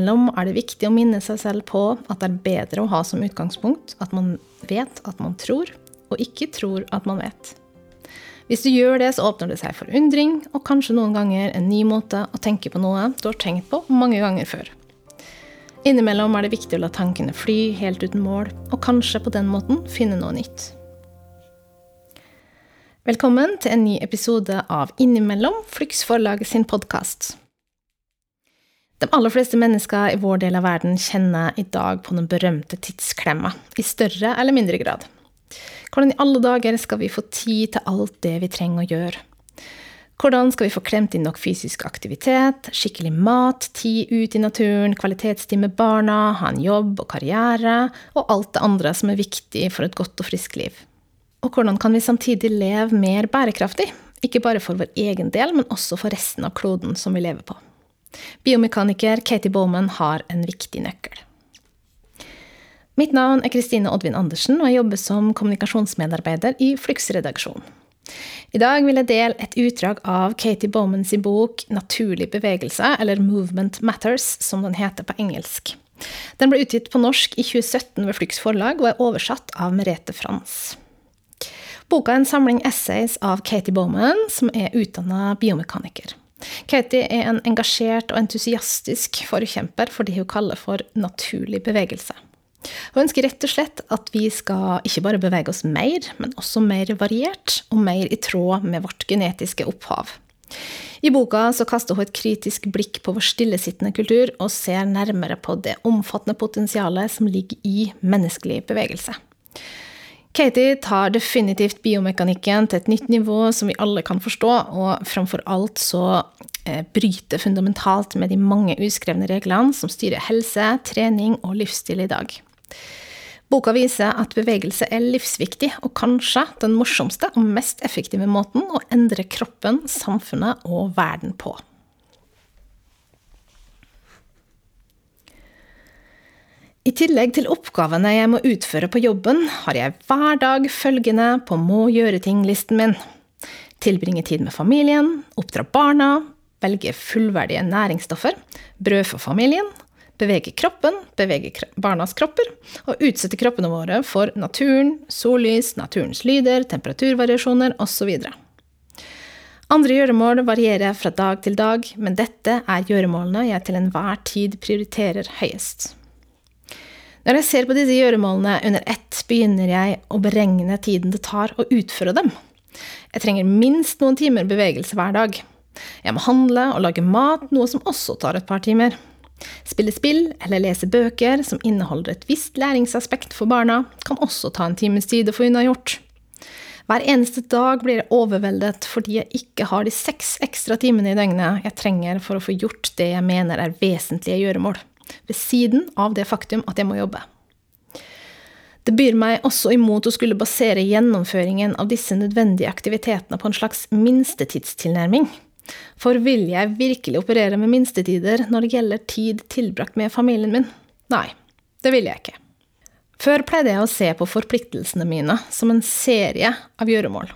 Innimellom er det viktig å minne seg selv på at det er bedre å ha som utgangspunkt at man vet at man tror, og ikke tror at man vet. Hvis du gjør det, så åpner det seg for undring, og kanskje noen ganger en ny måte å tenke på noe du har tenkt på mange ganger før. Innimellom er det viktig å la tankene fly helt uten mål, og kanskje på den måten finne noe nytt. Velkommen til en ny episode av Innimellom, Flux forlag sin podkast. De aller fleste mennesker i vår del av verden kjenner i dag på den berømte tidsklemma, i større eller mindre grad. Hvordan i alle dager skal vi få tid til alt det vi trenger å gjøre? Hvordan skal vi få klemt inn nok fysisk aktivitet, skikkelig mat, tid ut i naturen, kvalitetstid med barna, ha en jobb og karriere, og alt det andre som er viktig for et godt og friskt liv? Og hvordan kan vi samtidig leve mer bærekraftig? Ikke bare for vår egen del, men også for resten av kloden som vi lever på. Biomekaniker Katie Bowman har en viktig nøkkel. Mitt navn er Kristine Oddvin Andersen, og jeg jobber som kommunikasjonsmedarbeider i Flux-redaksjonen. I dag vil jeg dele et utdrag av Katie Bowmans bok 'Naturlig bevegelse', eller 'Movement Matters', som den heter på engelsk. Den ble utgitt på norsk i 2017 ved Flux forlag, og er oversatt av Merete Frans. Boka er en samling essays av Katie Bowman, som er utdanna biomekaniker. Katie er en engasjert og entusiastisk forkjemper for det hun kaller for naturlig bevegelse. Hun ønsker rett og slett at vi skal ikke bare bevege oss mer, men også mer variert og mer i tråd med vårt genetiske opphav. I boka så kaster hun et kritisk blikk på vår stillesittende kultur og ser nærmere på det omfattende potensialet som ligger i menneskelig bevegelse. Katie tar definitivt biomekanikken til et nytt nivå som vi alle kan forstå, og framfor alt så eh, bryter fundamentalt med de mange uskrevne reglene som styrer helse, trening og livsstil i dag. Boka viser at bevegelse er livsviktig, og kanskje den morsomste og mest effektive måten å endre kroppen, samfunnet og verden på. I tillegg til oppgavene jeg må utføre på jobben, har jeg hver dag følgende på må gjøre-ting-listen min. Tilbringe tid med familien, oppdra barna, velge fullverdige næringsstoffer, brød for familien, bevege kroppen, bevege barnas kropper, og utsette kroppene våre for naturen, sollys, naturens lyder, temperaturvariasjoner osv. Andre gjøremål varierer fra dag til dag, men dette er gjøremålene jeg til enhver tid prioriterer høyest. Når jeg ser på disse gjøremålene under ett, begynner jeg å beregne tiden det tar å utføre dem. Jeg trenger minst noen timer bevegelse hver dag. Jeg må handle og lage mat, noe som også tar et par timer. Spille spill eller lese bøker som inneholder et visst læringsaspekt for barna, kan også ta en times tid å få unnagjort. Hver eneste dag blir jeg overveldet fordi jeg ikke har de seks ekstra timene i døgnet jeg trenger for å få gjort det jeg mener er vesentlige gjøremål ved siden av det faktum at jeg må jobbe. Det byr meg også imot å skulle basere gjennomføringen av disse nødvendige aktivitetene på en slags minstetidstilnærming. For vil jeg virkelig operere med minstetider når det gjelder tid tilbrakt med familien min? Nei, det vil jeg ikke. Før pleide jeg å se på forpliktelsene mine som en serie av gjøremål.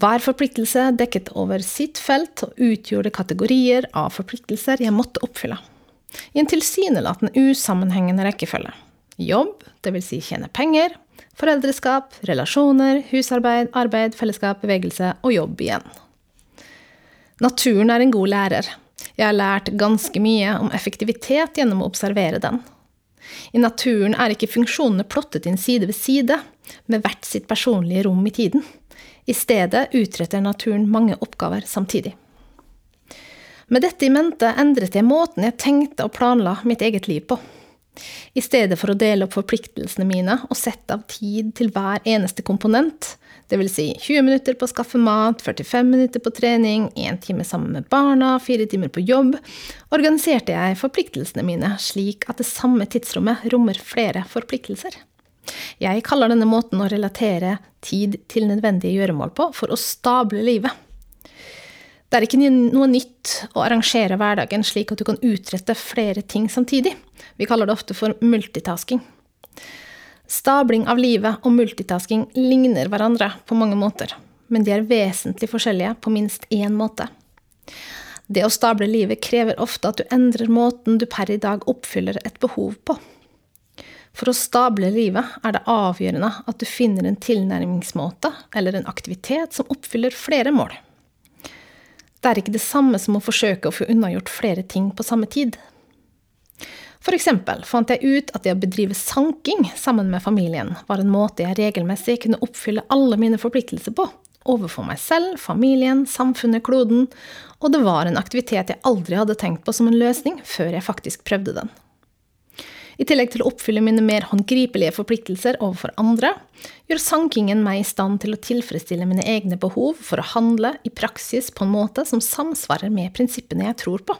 Hver forpliktelse dekket over sitt felt og utgjorde kategorier av forpliktelser jeg måtte oppfylle i en tilsynelatende usammenhengende rekkefølge. Jobb, dvs. Si tjene penger, foreldreskap, relasjoner, husarbeid, arbeid, fellesskap, bevegelse og jobb igjen. Naturen er en god lærer. Jeg har lært ganske mye om effektivitet gjennom å observere den. I naturen er ikke funksjonene plottet inn side ved side, med hvert sitt personlige rom i tiden. I stedet utretter naturen mange oppgaver samtidig. Med dette i mente endret jeg måten jeg tenkte og planla mitt eget liv på. I stedet for å dele opp forpliktelsene mine og sette av tid til hver eneste komponent, dvs. Si 20 minutter på å skaffe mat, 45 minutter på trening, 1 time sammen med barna, fire timer på jobb, organiserte jeg forpliktelsene mine slik at det samme tidsrommet rommer flere forpliktelser. Jeg kaller denne måten å relatere tid til nødvendige gjøremål på for å stable livet. Det er ikke noe nytt å arrangere hverdagen slik at du kan utrette flere ting samtidig. Vi kaller det ofte for multitasking. Stabling av livet og multitasking ligner hverandre på mange måter, men de er vesentlig forskjellige på minst én måte. Det å stable livet krever ofte at du endrer måten du per i dag oppfyller et behov på. For å stable livet er det avgjørende at du finner en tilnærmingsmåte eller en aktivitet som oppfyller flere mål. Det er ikke det samme som å forsøke å få unnagjort flere ting på samme tid. Eksempel fant jeg ut at det å bedrive sanking sammen med familien var en måte jeg regelmessig kunne oppfylle alle mine forpliktelser på, overfor meg selv, familien, samfunnet, kloden, og det var en aktivitet jeg aldri hadde tenkt på som en løsning før jeg faktisk prøvde den. I tillegg til å oppfylle mine mer håndgripelige forpliktelser overfor andre, gjør sankingen meg i stand til å tilfredsstille mine egne behov for å handle i praksis på en måte som samsvarer med prinsippene jeg tror på.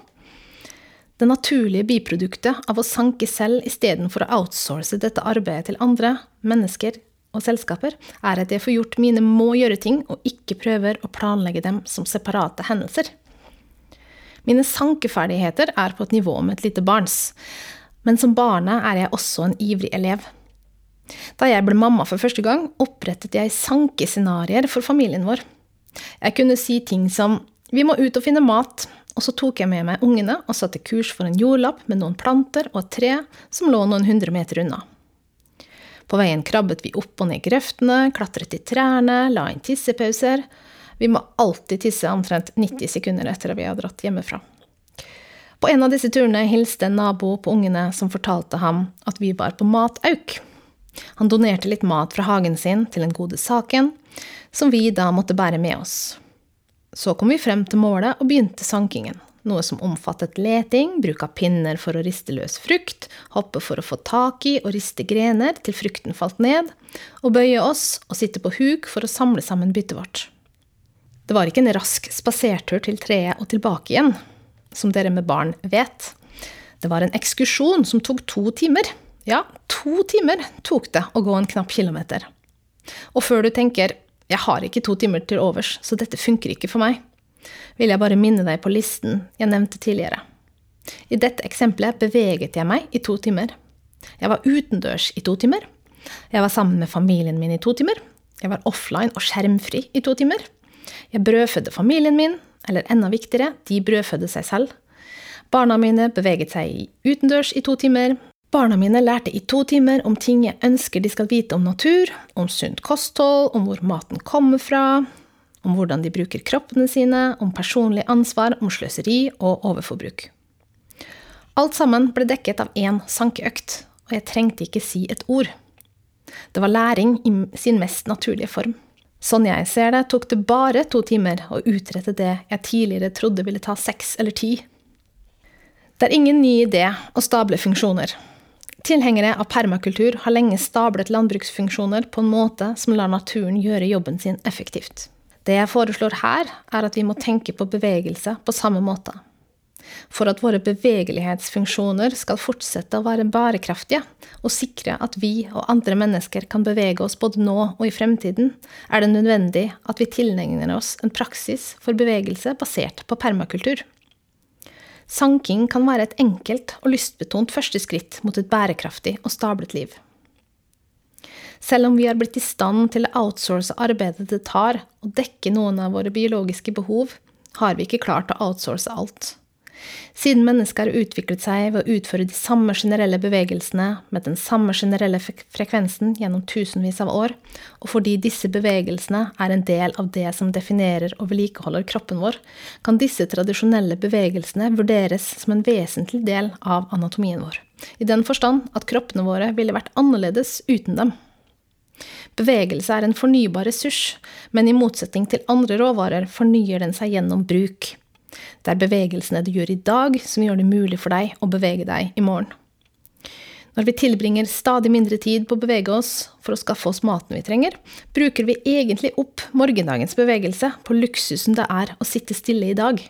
Det naturlige biproduktet av å sanke selv istedenfor å outsource dette arbeidet til andre, mennesker og selskaper, er at jeg får gjort mine må-gjøre-ting og ikke prøver å planlegge dem som separate hendelser. Mine sankeferdigheter er på et nivå med et lite barns, men som barne er jeg også en ivrig elev. Da jeg ble mamma for første gang, opprettet jeg sankescenarioer for familien vår. Jeg kunne si ting som vi må ut og finne mat, og så tok jeg med meg ungene og satte kurs for en jordlapp med noen planter og et tre som lå noen hundre meter unna. På veien krabbet vi opp og ned grøftene, klatret i trærne, la inn tissepauser. Vi må alltid tisse omtrent 90 sekunder etter at vi har dratt hjemmefra. På en av disse turene hilste en nabo på ungene som fortalte ham at vi var på matauk. Han donerte litt mat fra hagen sin til den gode saken, som vi da måtte bære med oss. Så kom vi frem til målet og begynte sankingen, noe som omfattet leting, bruk av pinner for å riste løs frukt, hoppe for å få tak i og riste grener til frukten falt ned, og bøye oss og sitte på huk for å samle sammen byttet vårt. Det var ikke en rask spasertur til treet og tilbake igjen, som dere med barn vet. Det var en ekskursjon som tok to timer. Ja, to timer tok det å gå en knapp kilometer. Og før du tenker jeg har ikke to timer til overs, så dette funker ikke for meg. Vil jeg bare minne deg på listen jeg nevnte tidligere. I dette eksempelet beveget jeg meg i to timer. Jeg var utendørs i to timer. Jeg var sammen med familien min i to timer. Jeg var offline og skjermfri i to timer. Jeg brødfødde familien min, eller enda viktigere, de brødfødde seg selv. Barna mine beveget seg utendørs i to timer. Barna mine lærte i to timer om ting jeg ønsker de skal vite om natur, om sunt kosthold, om hvor maten kommer fra, om hvordan de bruker kroppene sine, om personlig ansvar, om sløseri og overforbruk. Alt sammen ble dekket av én sankeøkt, og jeg trengte ikke si et ord. Det var læring i sin mest naturlige form. Sånn jeg ser det, tok det bare to timer å utrette det jeg tidligere trodde ville ta seks eller ti. Det er ingen ny idé å stable funksjoner. Tilhengere av permakultur har lenge stablet landbruksfunksjoner på en måte som lar naturen gjøre jobben sin effektivt. Det jeg foreslår her, er at vi må tenke på bevegelse på samme måte. For at våre bevegelighetsfunksjoner skal fortsette å være bærekraftige, og sikre at vi og andre mennesker kan bevege oss både nå og i fremtiden, er det nødvendig at vi tilnegner oss en praksis for bevegelse basert på permakultur. Sanking kan være et enkelt og lystbetont første skritt mot et bærekraftig og stablet liv. Selv om vi har blitt i stand til å outsource arbeidet det tar å dekke noen av våre biologiske behov, har vi ikke klart å outsource alt. Siden mennesker har utviklet seg ved å utføre de samme generelle bevegelsene med den samme generelle frekvensen gjennom tusenvis av år, og fordi disse bevegelsene er en del av det som definerer og vedlikeholder kroppen vår, kan disse tradisjonelle bevegelsene vurderes som en vesentlig del av anatomien vår, i den forstand at kroppene våre ville vært annerledes uten dem. Bevegelse er en fornybar ressurs, men i motsetning til andre råvarer fornyer den seg gjennom bruk. Det er bevegelsene du gjør i dag, som gjør det mulig for deg å bevege deg i morgen. Når vi tilbringer stadig mindre tid på å bevege oss for å skaffe oss maten vi trenger, bruker vi egentlig opp morgendagens bevegelse på luksusen det er å sitte stille i dag.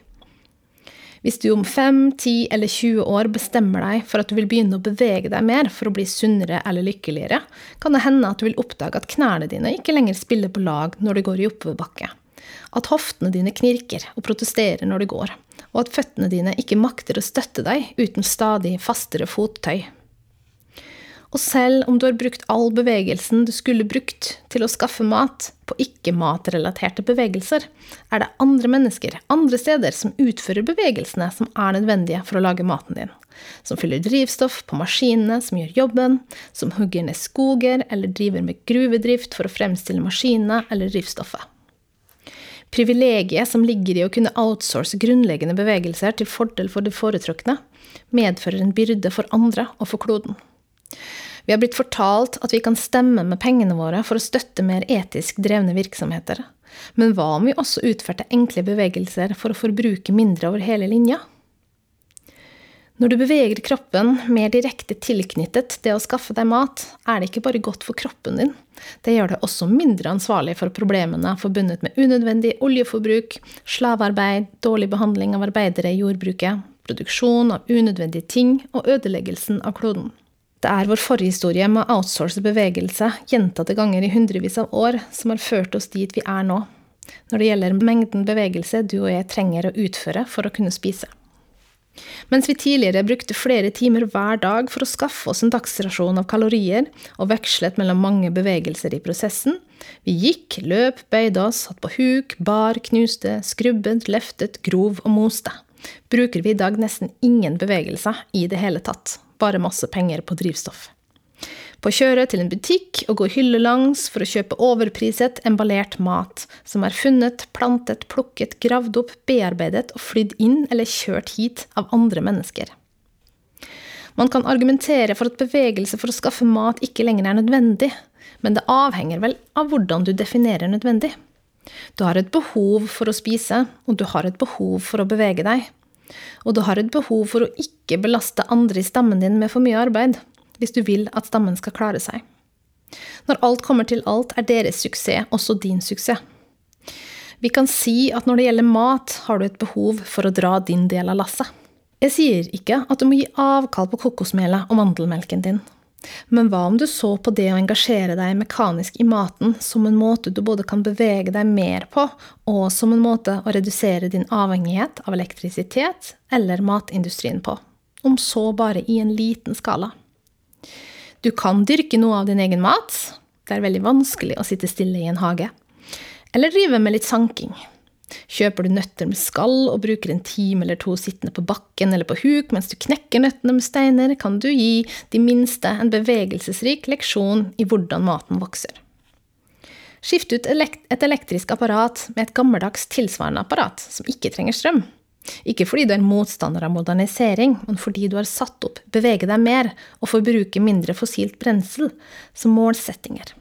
Hvis du om 5, 10 eller 20 år bestemmer deg for at du vil begynne å bevege deg mer for å bli sunnere eller lykkeligere, kan det hende at du vil oppdage at knærne dine ikke lenger spiller på lag når du går i oppoverbakke at hoftene dine knirker og protesterer når du går, og at føttene dine ikke makter å støtte deg uten stadig fastere fottøy. Og selv om du har brukt all bevegelsen du skulle brukt til å skaffe mat på ikke-matrelaterte bevegelser, er det andre mennesker, andre steder, som utfører bevegelsene som er nødvendige for å lage maten din. Som fyller drivstoff på maskinene som gjør jobben, som hugger ned skoger eller driver med gruvedrift for å fremstille maskinene eller drivstoffet. Privilegiet som ligger i å kunne outsource grunnleggende bevegelser til fordel for de foretrukne, medfører en byrde for andre og for kloden. Vi har blitt fortalt at vi kan stemme med pengene våre for å støtte mer etisk drevne virksomheter. Men hva om vi også utførte enkle bevegelser for å forbruke mindre over hele linja? Når du beveger kroppen mer direkte tilknyttet det å skaffe deg mat, er det ikke bare godt for kroppen din, det gjør deg også mindre ansvarlig for problemene forbundet med unødvendig oljeforbruk, slavearbeid, dårlig behandling av arbeidere i jordbruket, produksjon av unødvendige ting og ødeleggelsen av kloden. Det er vår forhistorie med å outsource bevegelse gjentatte ganger i hundrevis av år som har ført oss dit vi er nå, når det gjelder mengden bevegelse du og jeg trenger å utføre for å kunne spise. Mens vi tidligere brukte flere timer hver dag for å skaffe oss en dagsrasjon av kalorier, og vekslet mellom mange bevegelser i prosessen, vi gikk, løp, bøyde oss, satt på huk, bar, knuste, skrubbet, løftet, grov og moste, bruker vi i dag nesten ingen bevegelser i det hele tatt, bare masse penger på drivstoff på å kjøre til en butikk og gå hyllelangs for å kjøpe overpriset, emballert mat, som er funnet, plantet, plukket, gravd opp, bearbeidet og flydd inn eller kjørt hit av andre mennesker. Man kan argumentere for at bevegelse for å skaffe mat ikke lenger er nødvendig, men det avhenger vel av hvordan du definerer nødvendig. Du har et behov for å spise, og du har et behov for å bevege deg. Og du har et behov for å ikke belaste andre i stammen din med for mye arbeid hvis du vil at stammen skal klare seg. Når alt kommer til alt, er deres suksess også din suksess. Vi kan si at når det gjelder mat, har du et behov for å dra din del av lasset. Jeg sier ikke at du må gi avkall på kokosmelet og mandelmelken din. Men hva om du så på det å engasjere deg mekanisk i maten som en måte du både kan bevege deg mer på, og som en måte å redusere din avhengighet av elektrisitet eller matindustrien på? Om så bare i en liten skala. Du kan dyrke noe av din egen mat. Det er veldig vanskelig å sitte stille i en hage. Eller drive med litt sanking. Kjøper du nøtter med skall og bruker en time eller to sittende på bakken eller på huk mens du knekker nøttene med steiner, kan du gi de minste en bevegelsesrik leksjon i hvordan maten vokser. Skift ut et elektrisk apparat med et gammeldags tilsvarende apparat som ikke trenger strøm. Ikke fordi du er motstander av modernisering, men fordi du har satt opp bevege deg mer og forbruke mindre fossilt brensel som målsettinger.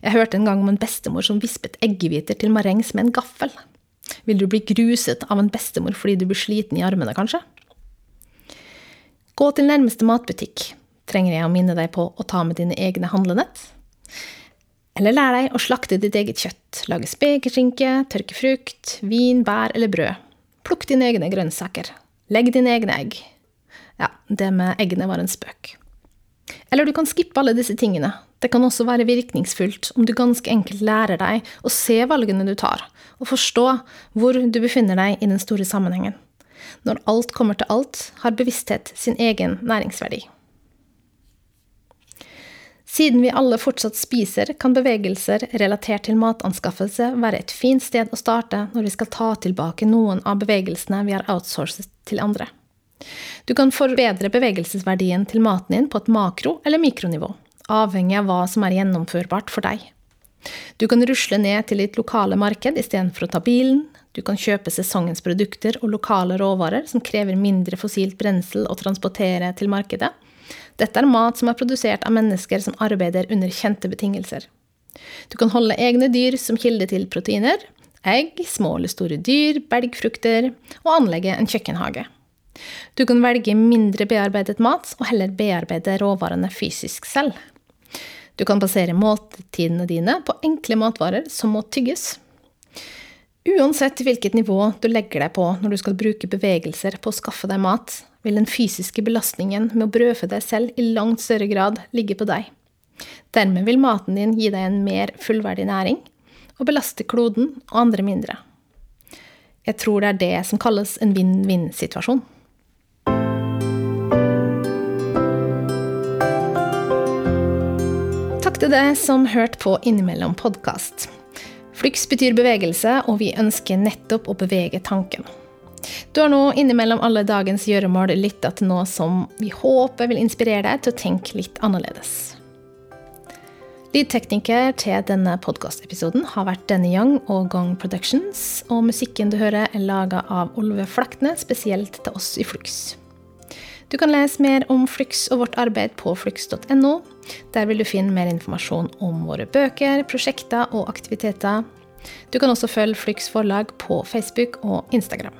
Jeg hørte en gang om en bestemor som vispet eggehviter til marengs med en gaffel. Vil du bli gruset av en bestemor fordi du blir sliten i armene, kanskje? Gå til nærmeste matbutikk. Trenger jeg å minne deg på å ta med dine egne handlenett? Eller lær deg å slakte ditt eget kjøtt, lage spekeskinke, tørke frukt, vin, bær eller brød. Plukk dine egne grønnsaker. Legg dine egne egg. Ja, det med eggene var en spøk. Eller du kan skippe alle disse tingene. Det kan også være virkningsfullt om du ganske enkelt lærer deg å se valgene du tar, og forstå hvor du befinner deg i den store sammenhengen. Når alt kommer til alt, har bevissthet sin egen næringsverdi. Siden vi alle fortsatt spiser, kan bevegelser relatert til matanskaffelse være et fint sted å starte når vi skal ta tilbake noen av bevegelsene vi har outsourcet til andre. Du kan forbedre bevegelsesverdien til maten din på et makro- eller mikronivå, avhengig av hva som er gjennomførbart for deg. Du kan rusle ned til ditt lokale marked istedenfor å ta bilen. Du kan kjøpe sesongens produkter og lokale råvarer som krever mindre fossilt brensel å transportere til markedet dette er mat som er produsert av mennesker som arbeider under kjente betingelser. Du kan holde egne dyr som kilde til proteiner, egg, små eller store dyr, belgfrukter, og anlegge en kjøkkenhage. Du kan velge mindre bearbeidet mat og heller bearbeide råvarene fysisk selv. Du kan basere måltidene dine på enkle matvarer som må tygges. Uansett hvilket nivå du legger deg på når du skal bruke bevegelser på å skaffe deg mat, vil den fysiske belastningen med å brødfø deg selv i langt større grad ligge på deg. Dermed vil maten din gi deg en mer fullverdig næring, og belaste kloden og andre mindre. Jeg tror det er det som kalles en vinn-vinn-situasjon. Takk til deg som hørte på Innimellom podkast. Flyks betyr bevegelse, og vi ønsker nettopp å bevege tanken. Du har nå innimellom alle dagens gjøremål lytta til noe som vi håper vil inspirere deg til å tenke litt annerledes. Lydtekniker til denne podkastepisoden har vært Denny Young og Gong Productions, og musikken du hører er laga av Olve Flakne, spesielt til oss i Flux. Du kan lese mer om Flux og vårt arbeid på flux.no. Der vil du finne mer informasjon om våre bøker, prosjekter og aktiviteter. Du kan også følge Flux forlag på Facebook og Instagram.